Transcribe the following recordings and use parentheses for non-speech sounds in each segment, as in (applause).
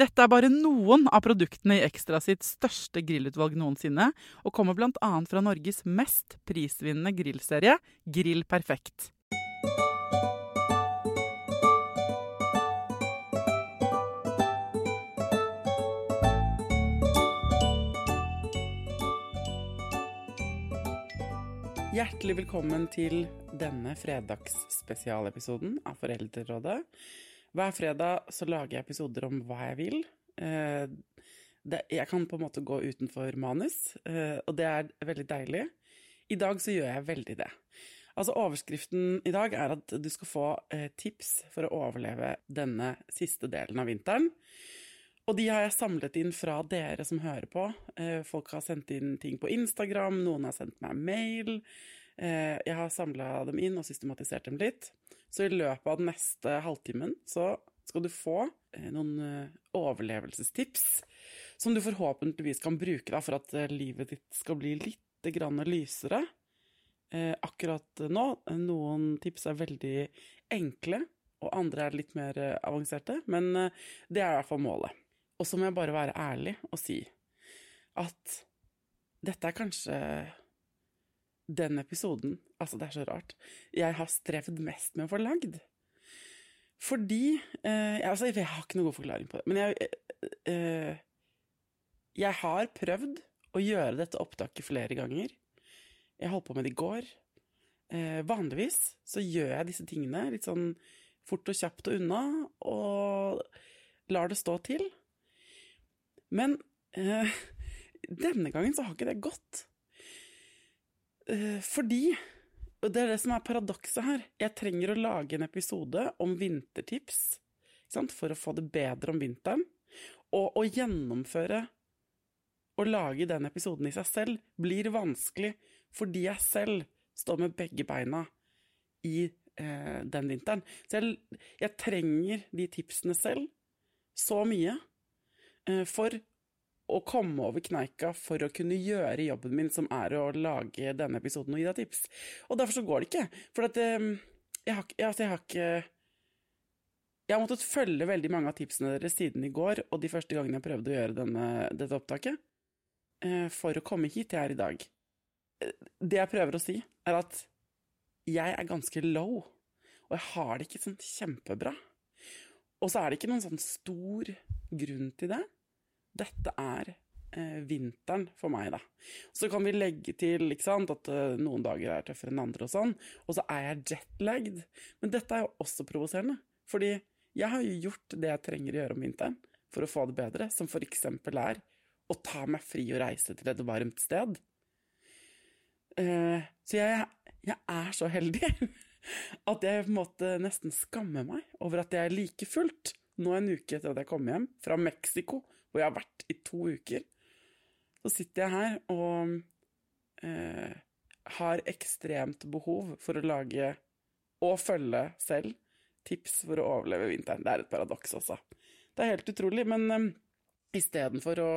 Dette er bare noen av produktene i Ekstra sitt største grillutvalg noensinne, og kommer bl.a. fra Norges mest prisvinnende grillserie, Grill Perfekt. Hjertelig velkommen til denne fredagsspesialepisoden av Foreldrerådet. Hver fredag så lager jeg episoder om hva jeg vil. Eh, det, jeg kan på en måte gå utenfor manus, eh, og det er veldig deilig. I dag så gjør jeg veldig det. Altså Overskriften i dag er at du skal få eh, tips for å overleve denne siste delen av vinteren. Og de har jeg samlet inn fra dere som hører på. Folk har sendt inn ting på Instagram, noen har sendt meg mail. Eh, jeg har samla dem inn og systematisert dem litt. Så i løpet av den neste halvtimen så skal du få eh, noen eh, overlevelsestips som du forhåpentligvis kan bruke da, for at livet ditt skal bli litt lysere. Akkurat nå, noen tips er veldig enkle, og andre er litt mer avanserte, men det er i hvert fall målet. Og så må jeg bare være ærlig og si at dette er kanskje den episoden Altså, det er så rart. Jeg har strevd mest med å få lagd. Fordi eh, Altså, jeg har ikke noen god forklaring på det, men jeg eh, Jeg har prøvd å gjøre dette opptaket flere ganger. Jeg holdt på med det i går. Eh, vanligvis så gjør jeg disse tingene litt sånn fort og kjapt og unna, og lar det stå til. Men eh, (laughs) denne gangen så har ikke det gått. Eh, fordi Og det er det som er paradokset her. Jeg trenger å lage en episode om vintertips for å få det bedre om vinteren. Og å gjennomføre å lage den episoden i seg selv blir vanskelig fordi jeg selv står med begge beina i eh, den vinteren. Så jeg, jeg, trenger de tipsene selv så mye eh, for å komme over kneika for å kunne gjøre jobben min, som er å lage denne episoden og gi deg tips. Og derfor så går det ikke. For at um, jeg, har, altså jeg har ikke Jeg har måttet følge veldig mange av tipsene deres siden i går og de første gangene jeg prøvde å gjøre denne, dette opptaket, uh, for å komme hit jeg er i dag. Det jeg prøver å si, er at jeg er ganske low, og jeg har det ikke sånn kjempebra. Og så er det ikke noen sånn stor grunn til det dette er eh, vinteren for meg, da. Så kan vi legge til sant, at eh, noen dager er tøffere enn andre og sånn, og så er jeg jetlagd. Men dette er jo også provoserende, fordi jeg har jo gjort det jeg trenger å gjøre om vinteren for å få det bedre, som eksempel er å ta meg fri og reise til et varmt sted. Eh, så jeg, jeg er så heldig (laughs) at jeg på en måte nesten skammer meg over at jeg like fullt, nå en uke etter at jeg kom hjem fra Mexico hvor jeg har vært i to uker, så sitter jeg her og eh, har ekstremt behov for å lage og følge selv tips for å overleve vinteren. Det er et paradoks også. Det er helt utrolig, men um, istedenfor å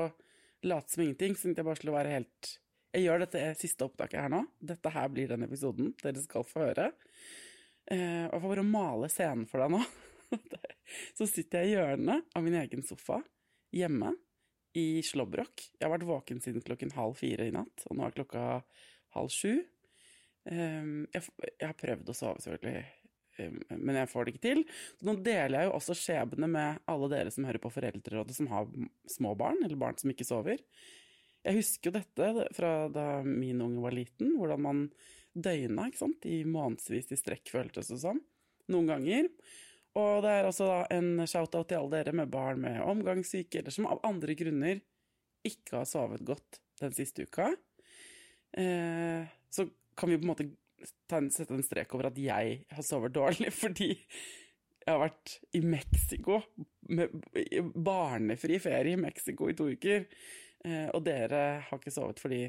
late som ingenting, så jeg bare skulle være helt Jeg gjør dette siste opptaket her nå. Dette her blir den episoden dere skal få høre. Eh, og for å male scenen for deg nå, (laughs) så sitter jeg i hjørnet av min egen sofa hjemme i slåbrok. Jeg har vært våken siden klokken halv fire i natt, og nå er klokka halv sju. Um, jeg, har prøvd å sove, selvfølgelig, um, men jeg får det ikke til. Så nå deler jeg jo også skjebne med alle dere som hører på Foreldrerådet, som har små barn, eller barn som ikke sover. Jeg husker jo dette fra da min unge var liten, hvordan man døgna i månedsvis i strekk, føltes det som. Noen ganger. Og det er altså en shout-out til alle dere med barn med omgangssyke, eller som av andre grunner ikke har sovet godt den siste uka. Eh, så kan vi på en måte en, sette en strek over at jeg har sovet dårlig, (laughs) fordi jeg har vært i Mexico, med barnefri ferie i Mexico i to uker. Eh, og dere har ikke sovet fordi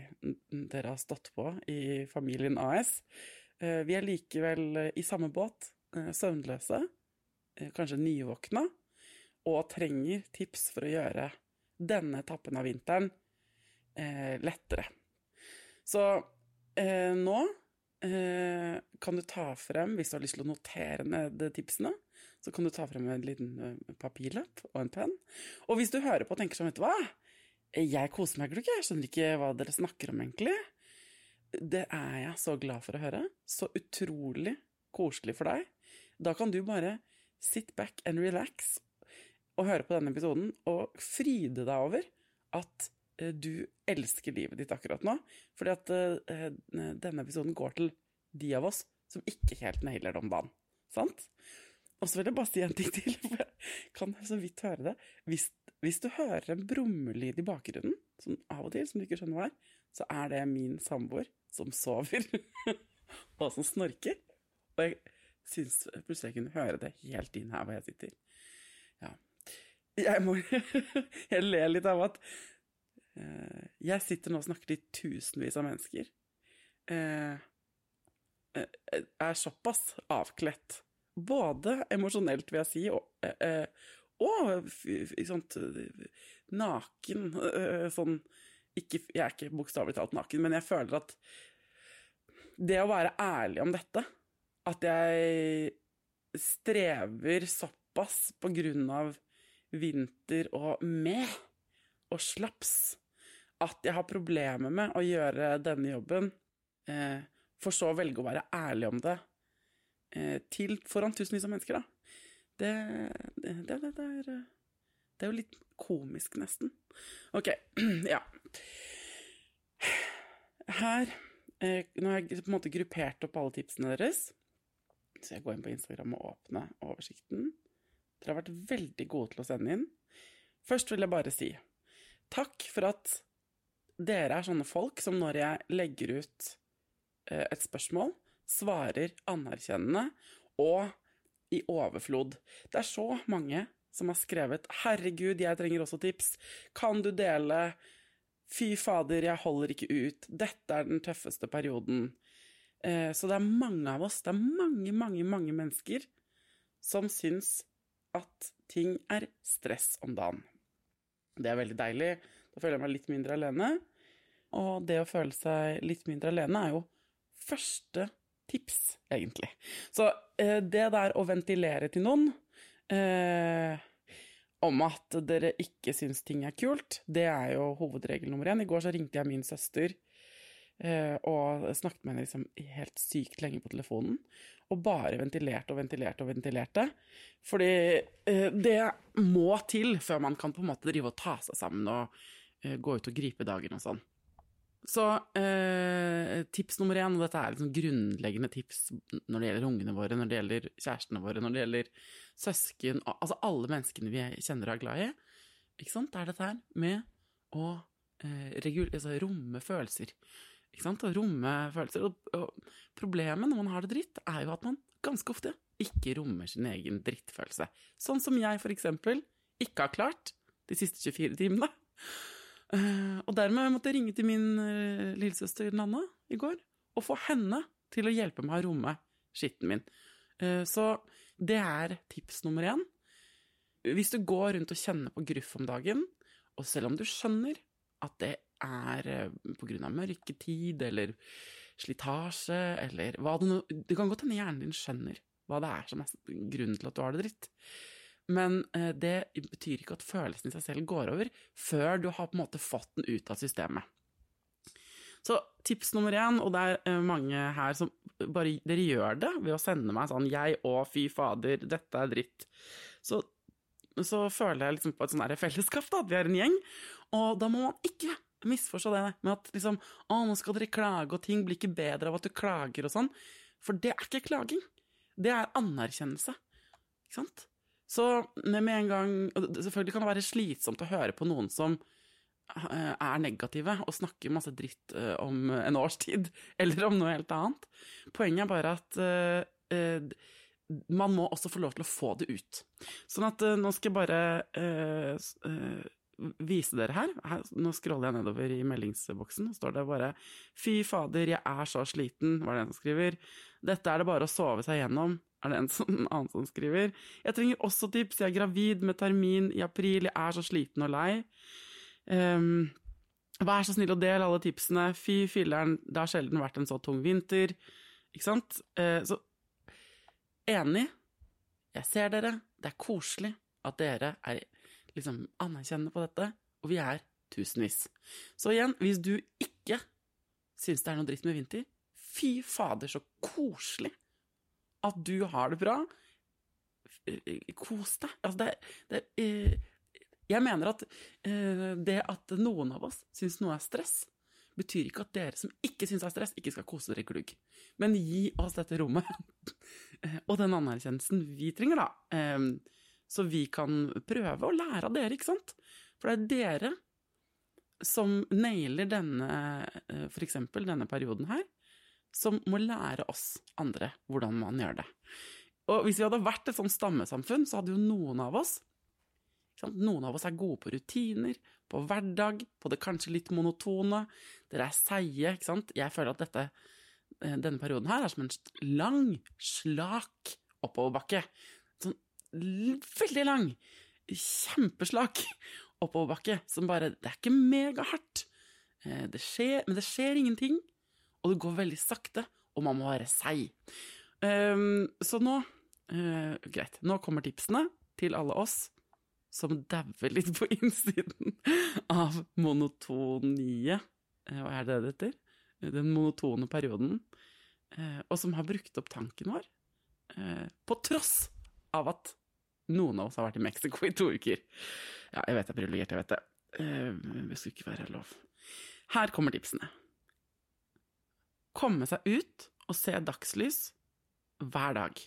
dere har stått på i familien AS. Eh, vi er likevel i samme båt, eh, søvnløse, kanskje nyvåkna, og trenger tips for å gjøre denne etappen av vinteren eh, lettere. Så eh, nå eh, kan du ta frem, hvis du har lyst til å notere ned tipsene, så kan du ta frem en liten uh, papirlapp og en penn. Og hvis du hører på og tenker sånn, vet du hva, jeg koser meg ikke, jeg skjønner ikke hva dere snakker om egentlig. Det er jeg så glad for å høre. Så utrolig koselig for deg. Da kan du bare sit back and relax og høre på denne episoden og fryde deg over at Eh, du elsker livet ditt akkurat nå. Fordi at uh, denne episoden går til de av oss som ikke helt nailer det banen. Sant? Og så vil jeg bare si en ting til, for jeg kan så vidt høre det. Hvis, hvis du hører en brummelyd i bakgrunnen, som av og til, som du ikke skjønner hva er, så er det min samboer som sover, (laughs) og som snorker. Og jeg syns plutselig jeg kunne høre det helt inn her hvor jeg sitter. Ja. Jeg må (laughs) Jeg ler litt av at uh, jeg sitter nå og snakker til tusenvis av mennesker. Uh, uh, er såpass avkledt. Både emosjonelt, vil jeg si, og, og sånt naken. Sånn ikke, Jeg er ikke bokstavelig talt naken, men jeg føler at det å være ærlig om dette, at jeg strever såpass på grunn av vinter og med og slaps at jeg har problemer med å gjøre denne jobben, eh, for så å velge å være ærlig om det eh, til foran tusenvis av mennesker, da. Det, det, det, det, er, det er jo litt komisk, nesten. Ok, (clears throat) ja. Her eh, Nå har jeg på en måte gruppert opp alle tipsene deres. Så jeg går inn på Instagram og åpner oversikten. Dere har vært veldig gode til å sende inn. Først vil jeg bare si takk for at dere er sånne folk som når jeg legger ut eh, et spørsmål, svarer anerkjennende og i overflod. Det er så mange som har skrevet 'Herregud, jeg trenger også tips'. Kan du dele? Fy fader, jeg holder ikke ut. Dette er den tøffeste perioden. Eh, så det er mange av oss, det er mange, mange, mange mennesker som syns at ting er stress om dagen. Det er veldig deilig. Da føler jeg meg litt mindre alene. Og det å føle seg litt mindre alene er jo første tips, egentlig. Så eh, det der å ventilere til noen eh, om at dere ikke syns ting er kult, det er jo hovedregel nummer én. I går så ringte jeg min søster og snakket med henne liksom helt sykt lenge på telefonen. Og bare ventilerte og ventilerte og ventilerte. Fordi eh, det må til før man kan på en måte drive og ta seg sammen og Eh, gå ut og gripe dagen og sånn. Så eh, tips nummer én, og dette er liksom grunnleggende tips når det gjelder ungene våre, når det gjelder kjærestene våre, når det gjelder søsken, altså alle menneskene vi kjenner og er glad i, ikke sant, er dette her med å eh, altså, romme følelser. Ikke sant, å romme følelser. Og, og problemet når man har det dritt, er jo at man ganske ofte ikke rommer sin egen drittfølelse. Sånn som jeg, for eksempel, ikke har klart de siste 24 timene. Uh, og dermed måtte jeg ringe til min uh, lillesøster Nanna i går og få henne til å hjelpe meg å romme skitten min. Eh, så det er tips nummer én. Hvis du går rundt og kjenner på gruff om dagen, og selv om du skjønner at det er pga. grunn av mørketid eller slitasje eller hva det nå Det kan godt hende hjernen din skjønner hva det er som er grunnen til at du har det dritt. Men eh, det betyr ikke at følelsen i seg selv går over før du har på en måte fått den ut av systemet. Så tips nummer én, og det er eh, mange her som bare Dere gjør det ved å sende meg sånn 'Jeg og fy fader, dette er dritt'. Så, så føler jeg liksom på et sånn fellesskap, da, at vi er en gjeng. Og da må man ikke misforstå det med at liksom 'Å, nå skal dere klage, og ting blir ikke bedre av at du klager', og sånn. For det er ikke klaging. Det er anerkjennelse. Ikke sant? Så med en gang Selvfølgelig kan det være slitsomt å høre på noen som eh, er negative og snakker masse dritt eh, om en års tid, (laughs) eller om noe helt annet. Poenget er bare at uh, man må også få lov til å få det ut. Sånn at nå skal jeg bare vise dere her. her. Nå scroller jeg nedover i meldingsboksen, og står det bare 'Fy fader, jeg er så sliten', var det en som skriver. 'Dette er det bare å sove seg gjennom', er det en, som, en annen som skriver. 'Jeg trenger også tips, jeg er gravid med termin i april, jeg er så sliten og lei'. Um, Vær så snill å dele alle tipsene. Fy filleren, det har sjelden vært en så tung vinter. Ikke sant? Uh, så enig. Jeg ser dere. Det er koselig at dere er liksom anerkjenne på dette, og vi er tusenvis. Så igjen, hvis du ikke syns det er noe dritt med vinter, fy fader, så koselig at du har det bra. Kos deg. Altså, det, det eh, Jeg mener at eh, det at noen av oss syns noe er stress, betyr ikke at dere som ikke syns det er stress, ikke skal kose dere glugg. Men gi oss dette rommet, (laughs) og den anerkjennelsen vi trenger, da. Så vi kan prøve å lære av dere, ikke sant? For det er dere som nailer denne, eh, for eksempel denne perioden her, som må lære oss andre hvordan man gjør det. Og hvis vi hadde vært et sånt stammesamfunn, så hadde jo noen av oss Noen av oss er gode på rutiner, på hverdag, på det kanskje litt monotone. Dere er seige, ikke sant. Jeg føler at dette, eh, denne perioden her er som en lang, slak oppoverbakke veldig lang, kjempeslak oppoverbakke som bare Det er ikke megahardt, eh, det skjer, men det skjer ingenting, og det går veldig sakte, og man må være seig. Um, så nå uh, Greit, nå kommer tipsene til alle oss som dauer litt på innsiden av monotonie uh, Hva er det det heter? Den monotone perioden. Uh, og som har brukt opp tanken vår. på tross av at noen av oss har vært i Mexico i to uker. Ja, jeg vet jeg er privilegert, jeg vet det. Uh, det skulle ikke være lov. Her kommer tipsene. Komme seg ut og se dagslys hver dag.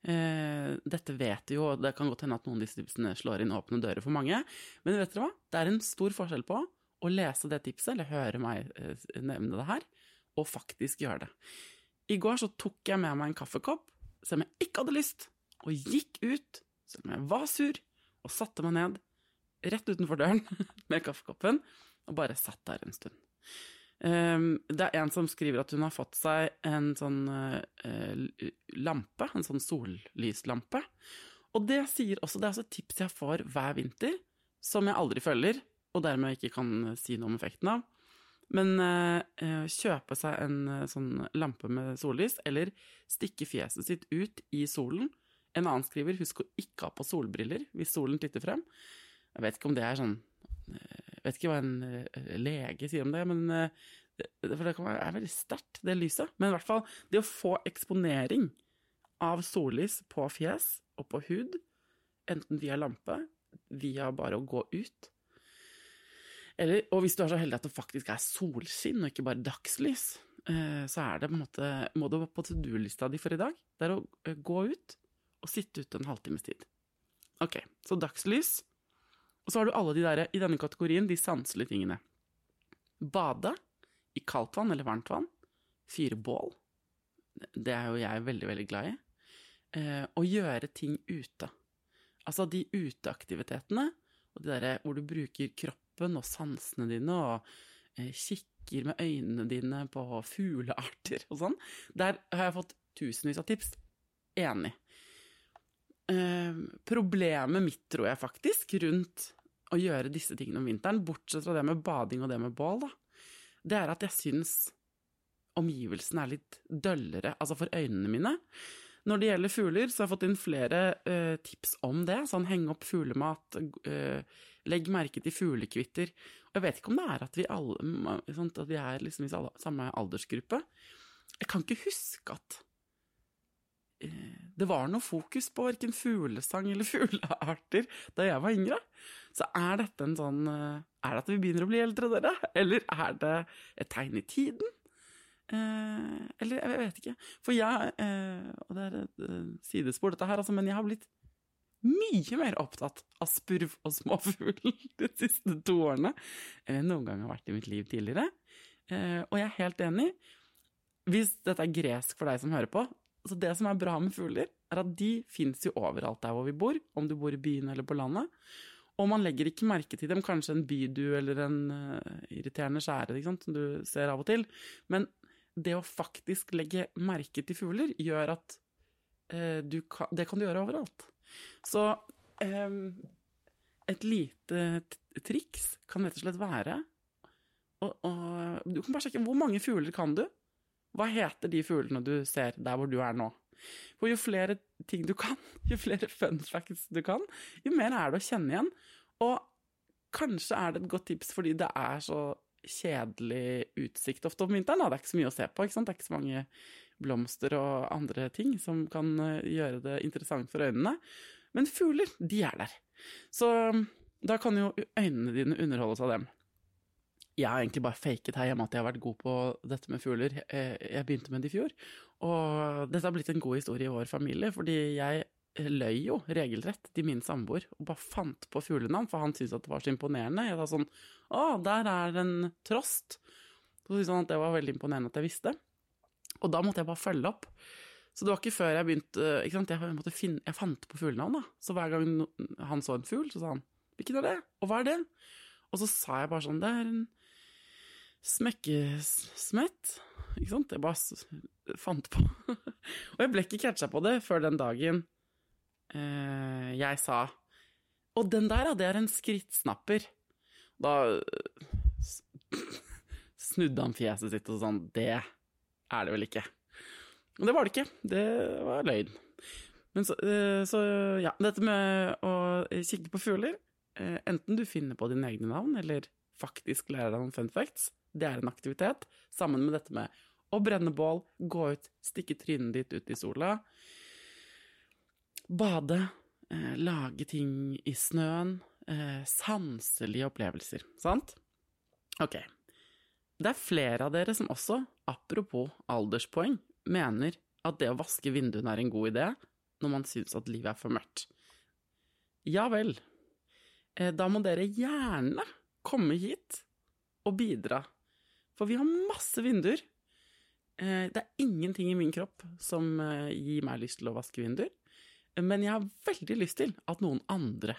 Uh, dette vet du jo, det kan godt hende at noen av disse tipsene slår inn åpne dører for mange, men vet dere hva? Det er en stor forskjell på å lese det tipset, eller høre meg uh, nevne det her, og faktisk gjøre det. I går så tok jeg med meg en kaffekopp, selv om jeg ikke hadde lyst og gikk ut, selv om jeg var sur, og satte meg ned rett utenfor døren (laughs) med kaffekoppen og bare satt der en stund. Um, det er en som skriver at hun har fått seg en sånn uh, lampe, en sånn sollyslampe. Og det sier også, det er også et tips jeg får hver vinter, som jeg aldri følger, og dermed ikke kan si noe om effekten av. Men eh, kjøpe seg en uh, sånn lampe med sollys, eller stikke fjeset sitt ut i solen en annen skriver 'husk å ikke ha på solbriller hvis solen titter frem'. Jeg vet ikke om det er sånn eh, Jeg vet ikke hva en eh, lege sier om det, men eh, for det er veldig sterkt, det lyset. Men i hvert fall, det å få eksponering av sollys på fjes og på hud, enten via lampe, via bare å gå ut eller, Og hvis du er så heldig at det faktisk er solskinn og ikke bare dagslys, så er det på en måte Må du på to do-lista di for i dag, det er å gå ut og sitte ute en halvtimes tid. Ok, så dagslys. Og så har du alle de der, i denne kategorien, de sanselige tingene. Bade i kaldt vann eller varmt vann. Fyre bål. Det er jo jeg veldig, veldig glad i. Eh, og gjøre ting ute. Altså de uteaktivitetene, og de derre hvor du bruker kroppen og sansene dine og eh, kikker med øynene dine på fuglearter og sånn. Der har jeg fått tusenvis av tips. Enig. Eh, problemet mitt, tror jeg faktisk, rundt å gjøre disse tingene om vinteren, bortsett fra det med bading og det med bål, da, det er at jeg syns omgivelsene er litt døllere, altså for øynene mine. Når det gjelder fugler, så har jeg fått inn flere uh, tips om det. Sånn henge opp fuglemat, uh, legg merke til fuglekvitter. Og jeg vet ikke om det er at vi, alle, sånn at vi er liksom i samme aldersgruppe. Jeg kan ikke huske at uh, det var noe fokus på verken fuglesang eller (laughs) fuglearter da jeg var yngre. Så er dette en sånn Er det at vi begynner å bli eldre, dere? Eller er det et tegn i tiden? Eh, eller jeg vet ikke. For jeg eh, Og det er et eh, sidespor, dette her, altså, men jeg har blitt mye mer opptatt av spurv og småfugl (laughs) de siste to årene enn jeg noen gang har vært i mitt liv tidligere. Eh, og jeg er helt enig. Hvis dette er gresk for deg som hører på, så det som er bra med fugler, er at de fins jo overalt der hvor vi bor, om du bor i byen eller på landet. Og man legger ikke merke til dem, kanskje en bydu eller en uh, irriterende skjære som du ser av og til, men det å faktisk legge merke til fugler gjør at uh, du kan, Det kan du gjøre overalt. Så eh, et lite triks kan rett og slett være og, og, Du kan bare sjekke hvor mange fugler kan du? Hva heter de fuglene du ser der hvor du er nå? For jo flere ting du kan, (laughs) jo flere fun facts du kan, jo mer er det å kjenne igjen. Og kanskje er det et godt tips fordi det er så kjedelig utsikt ofte om vinteren. Da. Det er ikke så mye å se på. ikke sant? Det er ikke så mange blomster og andre ting som kan eh, gjøre det interessant for øynene. Men fugler, de er der. Så mm, da kan jo øynene dine underholdes av dem. Jeg har egentlig bare faket her hjemme at jeg har vært god på dette med fugler. Eh, jeg begynte med det i fjor, og dette har blitt en god historie i vår familie, fordi jeg løy jo regelrett til min samboer og bare fant på fuglenavn, for han syntes at det var så imponerende. Jeg sa sånn Å, der er en trost. Så syntes han at det var veldig imponerende at jeg visste. Og da måtte jeg bare følge opp. Så det var ikke før jeg begynte ikke sant? Jeg, finne, jeg fant på fuglenavn, da. Så hver gang han så en fugl, så sa han 'Hvilken er det?' Og hva er det? Og så sa jeg bare sånn 'Det er en smekkesmett'. Ikke sant? Jeg bare fant på. (laughs) og jeg ble ikke catcha på det før den dagen eh, jeg sa Og den der, det er en skrittsnapper. Da (laughs) snudde han fjeset sitt og sånn Det er det vel ikke. Men det var det ikke. Det var løgn. Men så, eh, så ja, dette med å kikke på fugler eh, Enten du finner på dine egne navn, eller faktisk lærer deg noen fun facts, det er en aktivitet, sammen med dette med å brenne bål, gå ut, stikke trynet ditt ut i sola, Bade, eh, lage ting i snøen, eh, sanselige opplevelser, sant? Ok. Det er flere av dere som også, apropos alderspoeng, mener at det å vaske vinduene er en god idé når man syns at livet er for mørkt. Ja vel. Eh, da må dere gjerne komme hit og bidra, for vi har masse vinduer. Eh, det er ingenting i min kropp som eh, gir meg lyst til å vaske vinduer. Men jeg har veldig lyst til at noen andre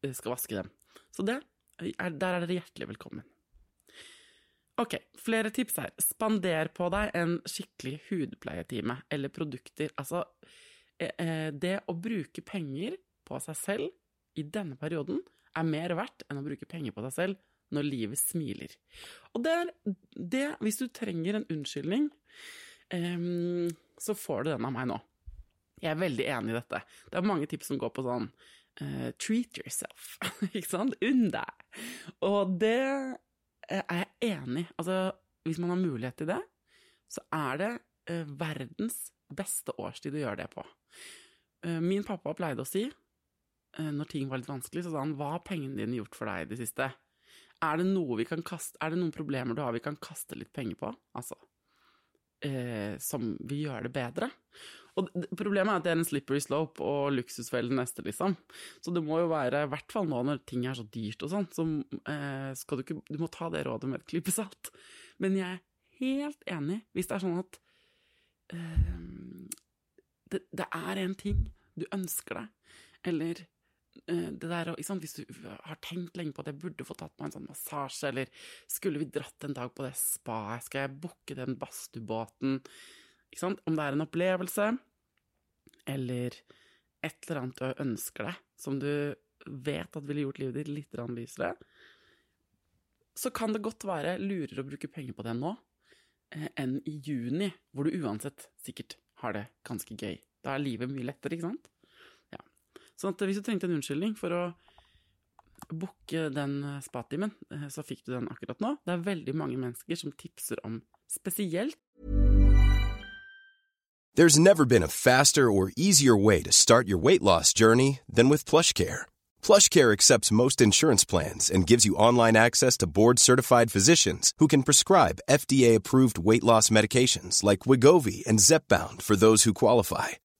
eh, skal vaske dem. Så det, er, der er dere hjertelig velkommen. Ok, flere tips her. Spander på deg en skikkelig hudpleietime eller produkter. Altså, det å bruke penger på seg selv i denne perioden er mer verdt enn å bruke penger på seg selv når livet smiler. Og det er det, hvis du trenger en unnskyldning, så får du den av meg nå. Jeg er veldig enig i dette. Det er mange tips som går på sånn uh, treat yourself, (laughs) ikke sant? Unn deg. Og det er jeg enig i. Altså, hvis man har mulighet til det, så er det uh, verdens beste årstid å gjøre det på. Uh, min pappa pleide å si, når ting var litt vanskelig, så sa han hva har pengene dine gjort for deg i det siste? Er det, noe kaste, er det noen problemer du har vi kan kaste litt penger på? Altså, eh, som vil gjøre det bedre. Og Problemet er at det er en slippery slope og luksusfellen neste, liksom. Så det må jo være, i hvert fall nå når ting er så dyrt og sånn, så eh, skal du ikke Du må ta det rådet med et klype salt. Men jeg er helt enig hvis det er sånn at eh, det, det, er en ting du ønsker deg, eller det der, sant? Hvis du har tenkt lenge på at jeg burde få tatt meg en sånn massasje, eller skulle vi dratt en dag på det spaet, skal jeg booke den badstuebåten? Om det er en opplevelse, eller et eller annet du ønsker deg, som du vet at ville gjort livet ditt litt lysere, så kan det godt være lurere å bruke penger på det nå eh, enn i juni, hvor du uansett sikkert har det ganske gøy. Da er livet mye lettere, ikke sant? Sånn at hvis du trengte en unnskyldning for å booke den eh, spatimen, eh, så fikk du den akkurat nå. Det er veldig mange mennesker som tipser om spesielt There's never been a faster or easier way to start your weight loss journey than with PlushCare. PlushCare accepts most insurance plans and gives you online access to board-certified physicians who can prescribe FDA-approved weight loss medications like Wigovi and Zepbound for those who qualify.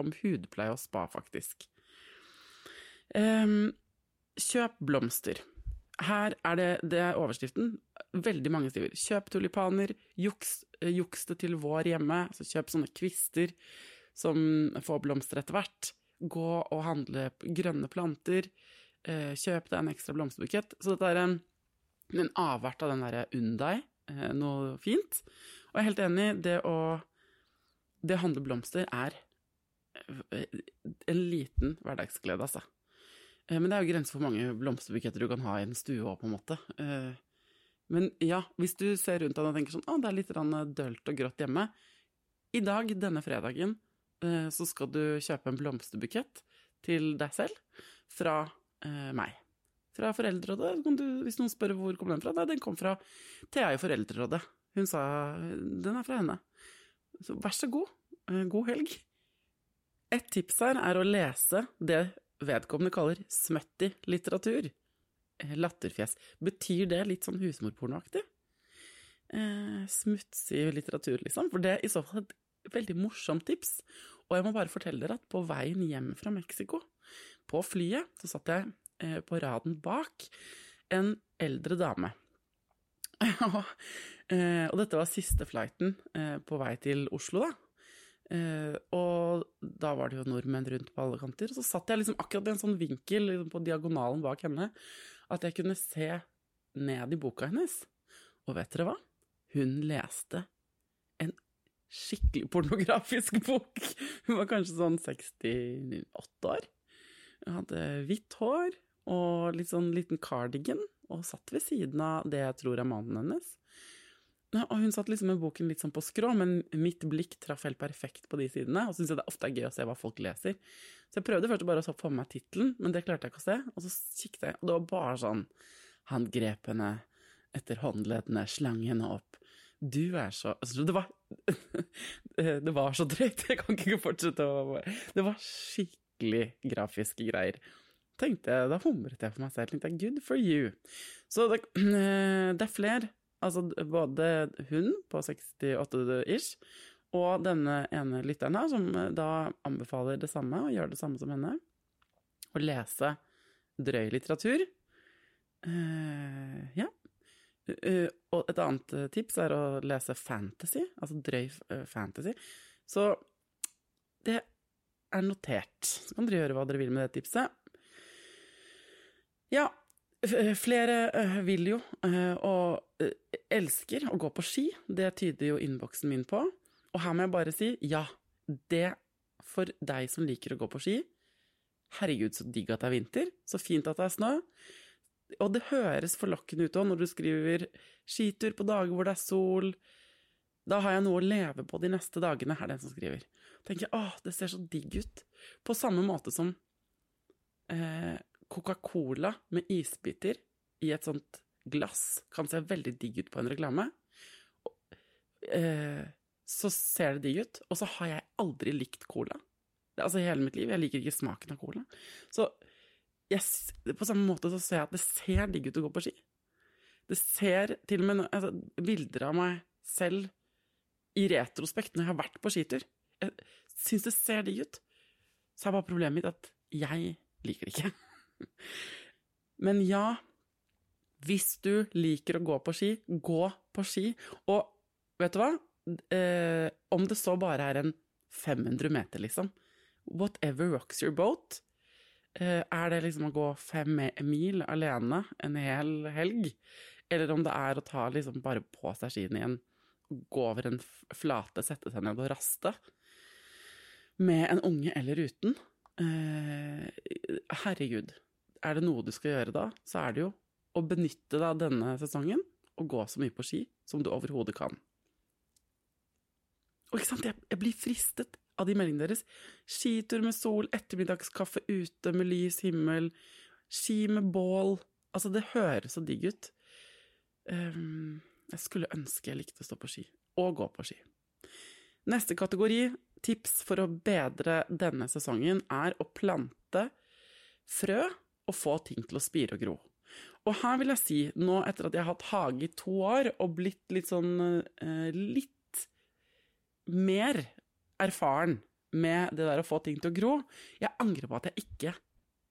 Om hudpleie og spa, faktisk. Um, kjøp blomster. Her er det, det er overskriften. Veldig mange skriver 'kjøp tulipaner', juks, eh, juks det til vår hjemme', altså kjøp sånne kvister som får blomster etter hvert. Gå og handle grønne planter. Eh, kjøp deg en ekstra blomsterbukett. Så dette er en, en avart av den derre unn deg eh, noe fint. Og jeg er helt enig, det å Det å handle blomster er en liten hverdagsglede, altså. Eh, men det er jo grenser for mange blomsterbuketter du kan ha i en stue òg, på en måte. Eh, men ja, hvis du ser rundt deg og tenker sånn å, det er litt dølt og grått hjemme I dag, denne fredagen, eh, så skal du kjøpe en blomsterbukett til deg selv fra meg. Fra Foreldrerådet. hvis noen spør hvor kom den fra, nei, den kom fra Thea i Foreldrerådet. Hun sa den er fra henne. Så vær så god. God helg. Et tips her er å lese det vedkommende kaller smutty litteratur. Eh, latterfjes. Betyr det litt sånn husmorpornoaktig? Eh, smutsig litteratur, liksom? For det er i så fall et veldig morsomt tips. Og jeg må bare fortelle dere at på veien hjem fra Mexico, på flyet, så satt jeg eh, på raden bak en eldre dame. (laughs) eh, og dette var siste flighten eh, på vei til Oslo, da. Eh, og da var det jo nordmenn rundt på alle kanter. Og så satt jeg liksom akkurat i en sånn vinkel liksom på diagonalen bak henne at jeg kunne se ned i boka hennes. Og vet dere hva? Hun leste en skikkelig pornografisk (laughs) bok. Hun var kanskje sånn 68 år. Hun hadde hvitt hår og litt sånn liten cardigan, og satt ved siden av det jeg tror er mannen hennes. Og hun satt liksom med boken litt sånn på skrå, men mitt blikk traff helt perfekt på de sidene. Og syns jeg det ofte er gøy å se hva folk leser. Så jeg prøvde først bare å få med meg tittelen, men det klarte jeg ikke å se. Og så kikket jeg, og det var bare sånn Han grep henne etter håndleddene, slang henne opp. Du er så altså, Det var (laughs) Det var så drøyt, jeg kan ikke fortsette å Det var skikkelig grafiske greier. Tenkte jeg, Da humret jeg for meg selv. Tenkte Good for you. Så det, (clears throat) det er flere Altså både hun på 68-ish og denne ene lytteren her, som eh, da anbefaler det samme, og gjør det samme som henne, å lese drøy litteratur. Uh, ja. Uh, og et annet tips er å lese fantasy, altså drøy fantasy. Så det er notert. Så kan dere gjøre hva dere vil med det tipset. Ja, Flere eh, vil jo, eh, og eh, elsker, å gå på ski. Det tyder jo innboksen min på. Og her må jeg bare si ja, det for deg som liker å gå på ski, Herregud, så digg at det er vinter. Så fint at det er snø. Og det høres forlokkende ut òg når du skriver skitur på dager hvor det er sol. Da har jeg noe å leve på de neste dagene, er det en som skriver. tenker jeg, åh, det ser så digg ut. På samme måte som eh, Coca-Cola med isbiter i et sånt glass kan se veldig digg ut på en reklame. Eh, så ser det digg ut. Og så har jeg aldri likt cola. Altså hele mitt liv. Jeg liker ikke smaken av cola. Så jeg, på samme måte så ser jeg at det ser digg ut å gå på ski. Det ser til og med altså, bilder av meg selv i retrospekt når jeg har vært på skitur. Jeg syns det ser digg ut. Så er bare problemet mitt at jeg liker det ikke. (laughs) Men ja, hvis du liker å gå på ski, gå på ski. Og vet du hva? Eh, om det så bare er en 500 meter, liksom. Whatever rocks your boat. Eh, er det liksom å gå fem mil alene en hel helg? Eller om det er å ta liksom bare på seg skiene igjen, gå over en flate, sette seg ned og raste? Med en unge eller uten? Eh, herregud. Er det noe du skal gjøre da, så er det jo å benytte deg av denne sesongen og gå så mye på ski som du overhodet kan. Og ikke sant, jeg, jeg blir fristet av de meldingene deres. Skitur med sol, ettermiddagskaffe ute med lys himmel, ski med bål. Altså, det høres så digg ut. Um, jeg skulle ønske jeg likte å stå på ski, og gå på ski. Neste kategori, tips for å bedre denne sesongen, er å plante frø og få ting til å spire og gro. Og her vil jeg si, nå etter at jeg har hatt hage i to år og blitt litt sånn eh, litt mer erfaren med det der å få ting til å gro, jeg angrer på at jeg ikke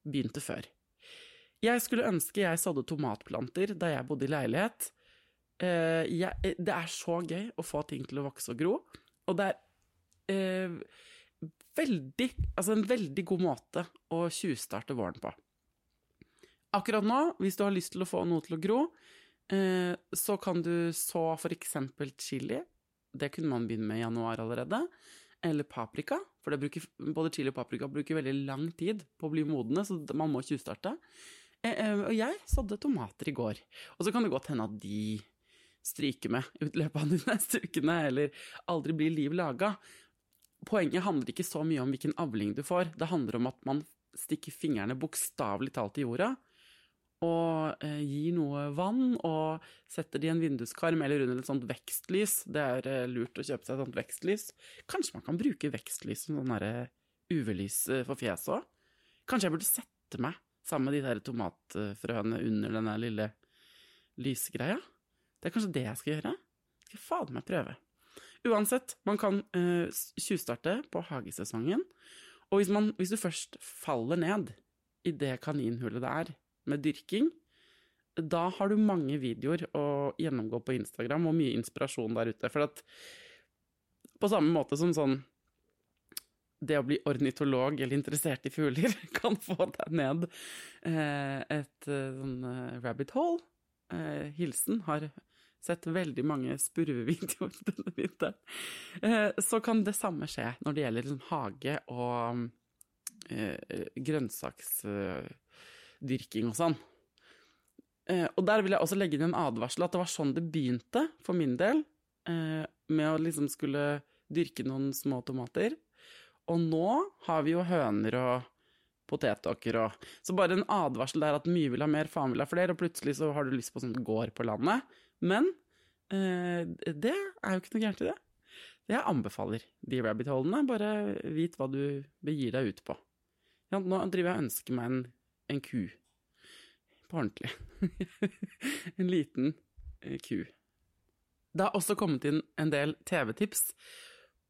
begynte før. Jeg skulle ønske jeg sådde tomatplanter da jeg bodde i leilighet. Eh, jeg, det er så gøy å få ting til å vokse og gro, og det er eh, veldig, altså en veldig god måte å tjuvstarte våren på. Akkurat nå, hvis du har lyst til å få noe til å gro, eh, så kan du så eksempel chili. Det kunne man begynne med i januar allerede. Eller paprika, for bruker, både chili og paprika bruker veldig lang tid på å bli modne, så man må tjuvstarte. Eh, eh, og jeg sådde tomater i går. Og så kan det godt hende at de stryker med i løpet av de (laughs) neste ukene, eller aldri blir liv laga. Poenget handler ikke så mye om hvilken avling du får, det handler om at man stikker fingrene bokstavelig talt i jorda og eh, gir noe vann og setter det i en vinduskarm eller under et sånt vekstlys. Det er eh, lurt å kjøpe seg et sånt vekstlys. Kanskje man kan bruke vekstlys som sånn UV-lys eh, for fjeset òg? Kanskje jeg burde sette meg sammen med de der tomatfrøene under denne lille lysgreia? Det er kanskje det jeg skal gjøre? Skal fader meg prøve. Uansett, man kan tjuvstarte på hagesesongen. Og hvis, man, hvis du først faller ned i det kaninhullet det er, med dyrking, da har du mange videoer å gjennomgå på Instagram og mye inspirasjon der ute. For at på samme måte som sånn det å bli ornitolog eller interessert i fugler (laughs) kan få deg ned eh, et eh, sånn eh, rabbit hole. Hilsen har sett veldig mange spurvevideoer (laughs) denne vinteren. Så kan det samme skje når det gjelder liksom, hage og grønnsaks dyrking og sånn. Eh, og der vil jeg også legge inn en advarsel, at det var sånn det begynte for min del, eh, med å liksom skulle dyrke noen små tomater. Og nå har vi jo høner og potetåker og Så bare en advarsel der at mye vil ha mer, faen vil ha flere, og plutselig så har du lyst på sånn gård på landet. Men eh, det er jo ikke noe gærent i det. Det Jeg anbefaler de rabbit-holdene. Bare vit hva du begir deg ut på. Ja, nå driver jeg og ønsker meg en en ku. På ordentlig. (laughs) en liten eh, ku. Det har også kommet inn en del TV-tips,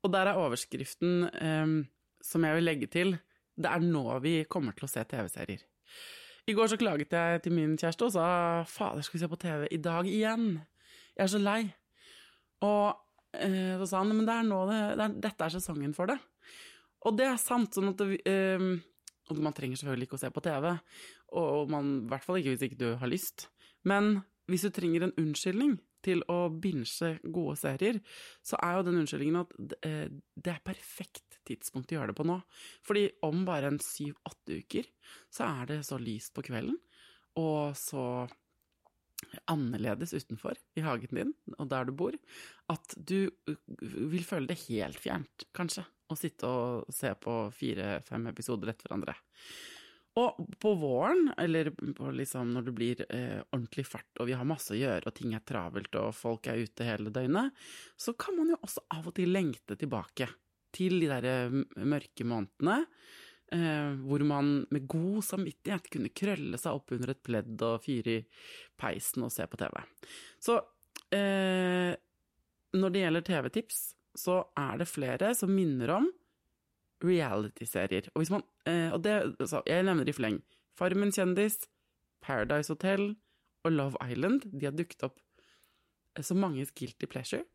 og der er overskriften eh, som jeg vil legge til, det er nå vi kommer til å se TV-serier. I går så klaget jeg til min kjæreste og sa fader, skal vi se på TV i dag igjen? Jeg er så lei. Og eh, så sa han men det er nå det, det er, dette er sesongen for det. Og det er sant, sånn at det, eh, og man trenger selvfølgelig ikke å se på TV, og man, i hvert fall ikke hvis ikke du har lyst. Men hvis du trenger en unnskyldning til å binge gode serier, så er jo den unnskyldningen at eh, det er perfekt tidspunkt å gjøre det på nå. Fordi om bare en syv-åtte uker, så er det så lyst på kvelden, og så annerledes utenfor i hagen din og der du bor, at du vil føle det helt fjernt, kanskje, å sitte og se på fire-fem episoder etter hverandre. Og på våren, eller liksom når det blir eh, ordentlig fart og vi har masse å gjøre og ting er travelt og folk er ute hele døgnet, så kan man jo også av og til lengte tilbake til de der eh, mørke månedene. Eh, hvor man med god samvittighet kunne krølle seg opp under et pledd og fyre i peisen og se på TV. Så eh, når det gjelder TV-tips, så er det flere som minner om reality-serier. Og, man, eh, og det, altså, jeg nevner i fleng. Farmen kjendis, Paradise Hotel og Love Island. De har dukket opp så som manges guilty pleasure.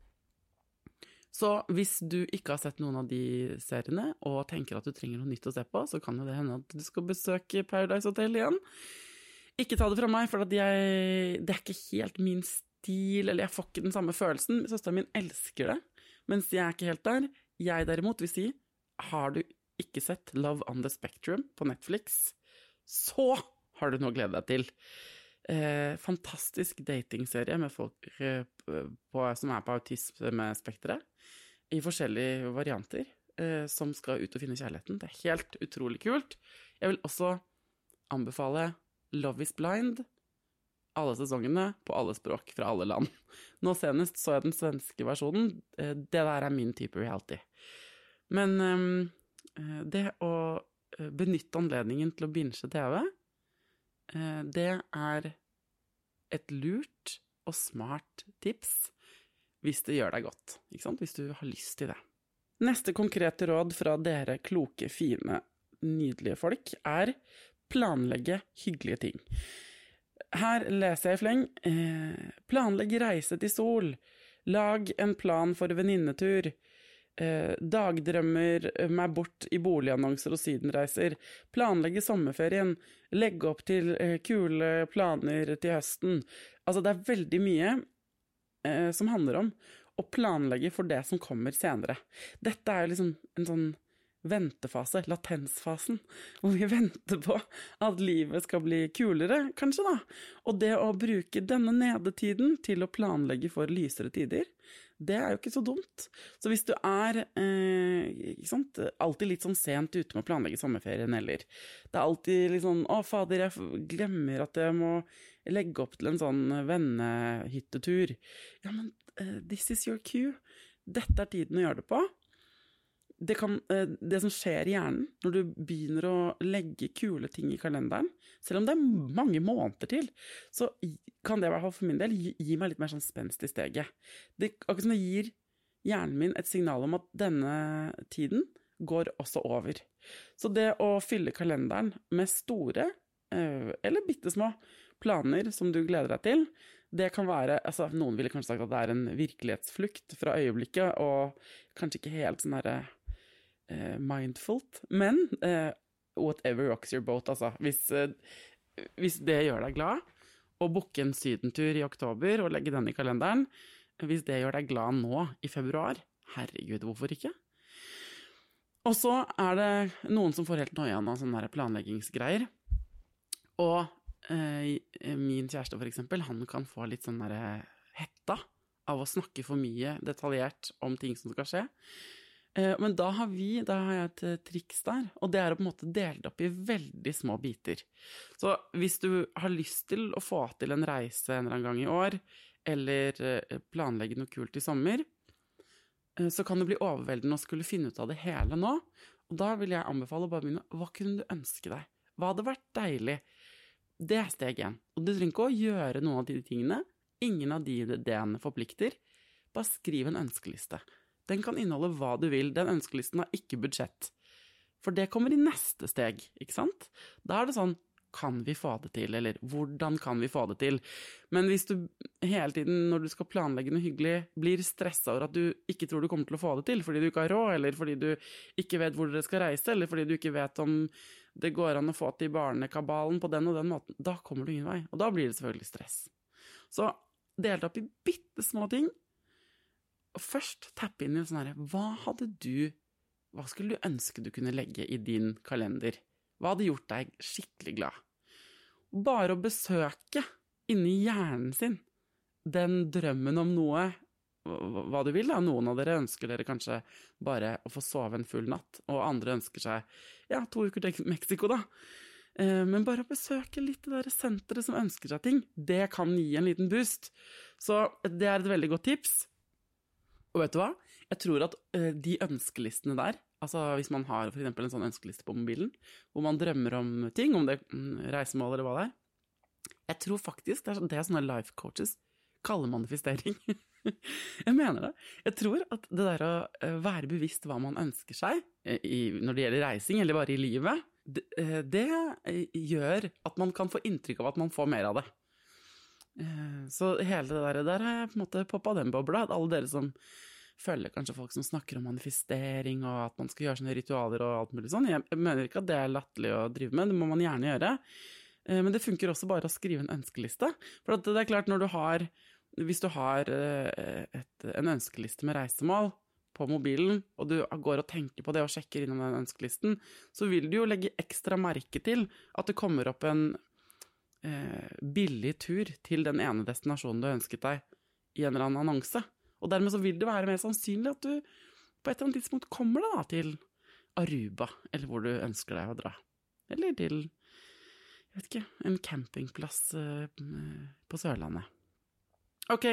Så hvis du ikke har sett noen av de seriene, og tenker at du trenger noe nytt å se på, så kan det hende at du skal besøke Paradise Hotel igjen. Ikke ta det fra meg, for jeg, det er ikke helt min stil, eller jeg får ikke den samme følelsen. Søsteren min elsker det, mens jeg er ikke helt der. Jeg derimot vil si har du ikke sett Love on the Spectrum på Netflix, så har du noe å glede deg til. Eh, fantastisk datingserie med folk eh, på, som er på autismespekteret, i forskjellige varianter, eh, som skal ut og finne kjærligheten. Det er helt utrolig kult. Jeg vil også anbefale Love is Blind. Alle sesongene på alle språk fra alle land. Nå senest så jeg den svenske versjonen. Eh, det der er min type reality. Men um, det å eh, benytte anledningen til å binge TV, det er et lurt og smart tips hvis det gjør deg godt, hvis du har lyst til det. Neste konkrete råd fra dere kloke, fine, nydelige folk er planlegge hyggelige ting. Her leser jeg i fleng. Eh, planlegg reise til sol. Lag en plan for venninnetur eh, dagdrømmer meg bort i boligannonser og sydenreiser, planlegge sommerferien, legge opp til eh, kule planer til høsten. Altså, det er veldig mye som handler om å planlegge for det som kommer senere. Dette er jo liksom en sånn ventefase, latensfasen, hvor vi (laughs) venter på at livet skal bli kulere, kanskje, da. Og det å bruke denne nedetiden til å planlegge for lysere tider, det er jo ikke så dumt. Så hvis du er eh, sant, alltid litt sånn sent ute med å planlegge sommerferien, eller det er alltid litt sånn 'Å, fader, jeg glemmer at jeg må legge opp til en sånn vennehyttetur'. Ja, men uh, this is your cue. Dette er tiden å gjøre det på det, kan, eh, det, som skjer i hjernen når du begynner å legge kule ting i kalenderen, selv om det er mange måneder til, så kan det i hvert fall for min del gi, meg litt mer sånn spenst i steget. Det akkurat som det gir hjernen min et signal om at denne tiden går også over. Så det å fylle kalenderen med store, eh, eller bitte små, planer som du gleder deg til, det kan være altså Noen ville kanskje sagt at det er en virkelighetsflukt fra øyeblikket, og kanskje ikke helt sånn herre eh, mindfult. Men uh, whatever rocks your boat, altså. Hvis, uh, hvis det gjør deg glad, å booke en sydentur i oktober og legge den i kalenderen, hvis det gjør deg glad nå i februar, herregud, hvorfor ikke? Og så er det noen som får helt noia av sånne planleggingsgreier. Og eh, min kjæreste, for eksempel, han kan få litt sånn derre hetta av å snakke for mye detaljert om ting som skal skje. Eh, men da har vi, da har jeg et eh, triks der, og det er å på en måte dele det opp i veldig små biter. Så hvis du har lyst til å få til en reise en eller annen gang i år, eller eh, planlegge noe kult i sommer, så kan det bli overveldende å skulle finne ut av det hele nå. Og da vil jeg anbefale å bare begynne Hva kunne du ønske deg? Hva hadde vært deilig? Det er steg én. Og du trenger ikke å gjøre noen av de tingene. Ingen av de ideene forplikter. Bare skriv en ønskeliste. Den kan inneholde hva du vil. Den ønskelisten har ikke budsjett. For det kommer i neste steg, ikke sant? Da er det sånn kan vi få det til, eller hvordan kan vi få det til? Men hvis du hele tiden når du skal planlegge noe hyggelig, blir stressa over at du ikke tror du kommer til å få det til fordi du ikke har råd, eller fordi du ikke vet hvor dere skal reise, eller fordi du ikke vet om det går an å få til barnekabalen på den og den måten, da kommer du ingen vei. Og da blir det selvfølgelig stress. Så delt opp i bitte små ting. Først tappe inn i sånn herre Hva hadde du Hva skulle du ønske du kunne legge i din kalender? Hva hadde gjort deg skikkelig glad? Bare å besøke inni hjernen sin den drømmen om noe, hva du vil, da. Noen av dere ønsker dere kanskje bare å få sove en full natt, og andre ønsker seg ja, to uker til Mexico, da. Eh, men bare å besøke litt det der senteret som ønsker seg ting, det kan gi en liten boost. Så det er et veldig godt tips. Og vet du hva? Jeg tror at eh, de ønskelistene der, altså hvis man har f.eks. en sånn ønskeliste på mobilen, hvor man drømmer om ting, om det er mm, reisemål eller hva det er, jeg tror faktisk det er, det er sånne life coaches kaller manifestering. (laughs) jeg mener det. Jeg tror at det der å eh, være bevisst hva man ønsker seg, eh, når det gjelder reising eller bare i livet, det, det, gjør at man kan få inntrykk av at man får mer av det. Så hele det der, der har jeg på en måte poppa den bobla. At alle dere som følger kanskje folk som snakker om manifestering og at man skal gjøre sånne ritualer og alt mulig sånn. Jeg mener ikke at det er latterlig å drive med, det må man gjerne gjøre. Men det funker også bare å skrive en ønskeliste. For det er klart, når du har hvis du har eh, et, en ønskeliste med reisemål på mobilen, og du går og tenker på det og sjekker innom den ønskelisten, så vil du jo legge ekstra merke til at det kommer opp en eh, billig tur til den ene destinasjonen du ønsket deg, i en eller annen annonse. Og dermed så vil det være mer sannsynlig at du på et eller annet tidspunkt kommer deg da til Aruba, eller hvor du ønsker deg å dra. Eller til, jeg vet ikke, en campingplass eh, på Sørlandet. Ok,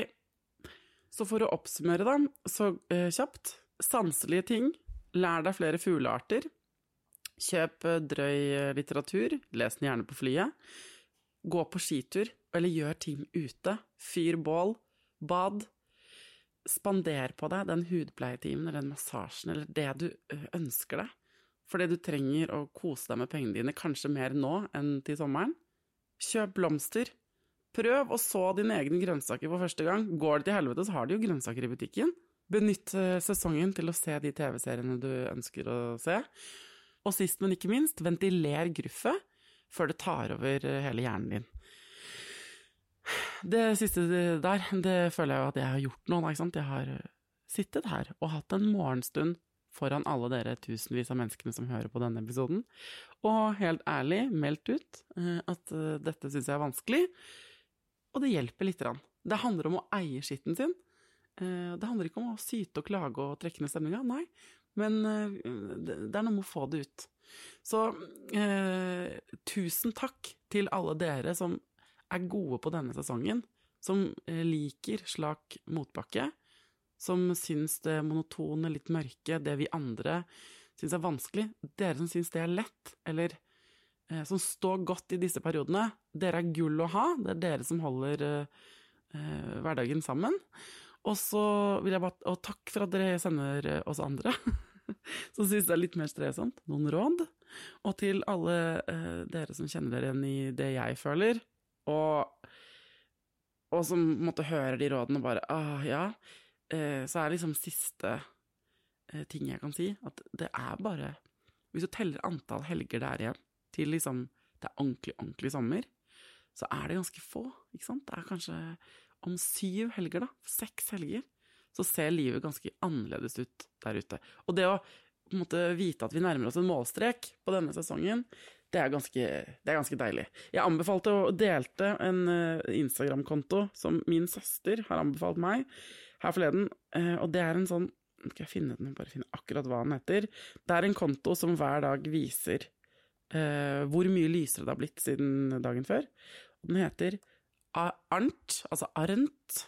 så for å oppsummere, da, så eh, kjapt. Sanselige ting. Lær deg flere fuglearter. Kjøp eh, drøy eh, litteratur. Les den gjerne på flyet. Gå på skitur, eller gjør ting ute. Fyr bål. Bad. Spander på deg den hudpleietimen eller den massasjen eller det du eh, ønsker deg. Fordi du trenger å kose deg med pengene dine, kanskje mer nå enn til sommeren. Kjøp blomster. Prøv å så dine egne grønnsaker for første gang. Går det til helvete, så har de jo grønnsaker i butikken. Benytt eh, sesongen til å se de TV-seriene du ønsker å se. Og sist, men ikke minst, ventiler gruffet før det tar over eh, hele hjernen din. Det siste der, det føler jeg jo at jeg har gjort nå. Jeg har eh, sittet her og hatt en morgenstund foran alle dere tusenvis av menneskene som hører på denne episoden, og helt ærlig meldt ut at dette syns jeg er vanskelig og det hjelper lite grann. Det handler om å eie skitten sin. Eh, det handler ikke om å syte og klage og trekke ned stemninga, nei, men eh, det er noe med å få det ut. Så eh, tusen takk til alle dere som er gode på denne sesongen, som eh, liker slak motbakke, som syns det monotone, litt mørke, det vi andre syns er vanskelig, dere som syns det er lett, eller Eh, som står godt i disse periodene. Dere er gull å ha. Det er dere som holder eh, hverdagen sammen. Og så vil jeg bare Og takk for at dere sender eh, oss andre (laughs) som syns det er litt mer strevsomt, noen råd. Og til alle eh, dere som kjenner dere igjen i det jeg føler, og, og som måtte høre de rådene og bare ah, ja. Eh, så er liksom siste eh, ting jeg kan si, at det er bare Hvis du teller antall helger det er igjen, til liksom det er ordentlig, ordentlig sommer, så er det ganske få, ikke sant? Det er kanskje om syv helger, da, seks helger, så ser livet ganske annerledes ut der ute. Og det å måte vite at vi nærmer oss en målstrek på denne sesongen, det er ganske, det er ganske deilig. Jeg anbefalte og delte en eh, Instagram-konto som min søster har anbefalt meg her forleden, eh, og det er en sånn Skal jeg finne den, bare finne akkurat hva den heter. Det er en konto som hver dag viser uh, hvor mye lysere det har blitt siden dagen før. Den heter Arnt, altså Arnt.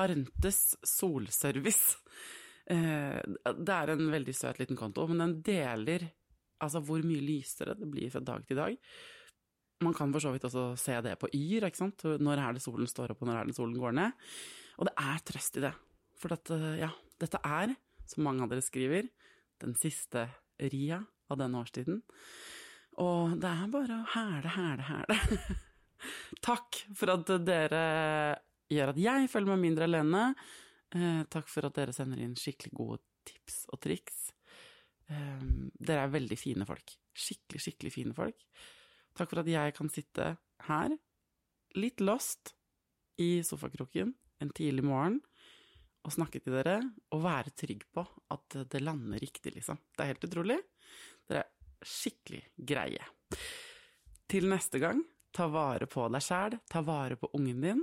Arntes solservice. Eh, det er en veldig søt liten konto, men den deler altså hvor mye lysere det blir fra dag til dag. Man kan for så vidt også se det på Yr, ikke sant. Når er det solen står opp, og når er det solen går ned? Og det er trøst i det. For dette, ja, dette er, som mange av dere skriver, den siste ria av denne årstiden. Og det er bare å hæle, hæle, hæle. takk for at dere gjør at jeg føler meg mindre alene. Eh, takk for at dere sender inn skikkelig gode tips og triks. Eh, dere er veldig fine folk. Skikkelig, skikkelig fine folk. Takk for at jeg kan sitte her, litt lost, i sofakroken en tidlig morgen og snakke til dere og være trygg på at det lander riktig, liksom. Det er helt utrolig. Dere er skikkelig greie. Til neste gang, ta vare på deg sjæl, ta vare på ungen din,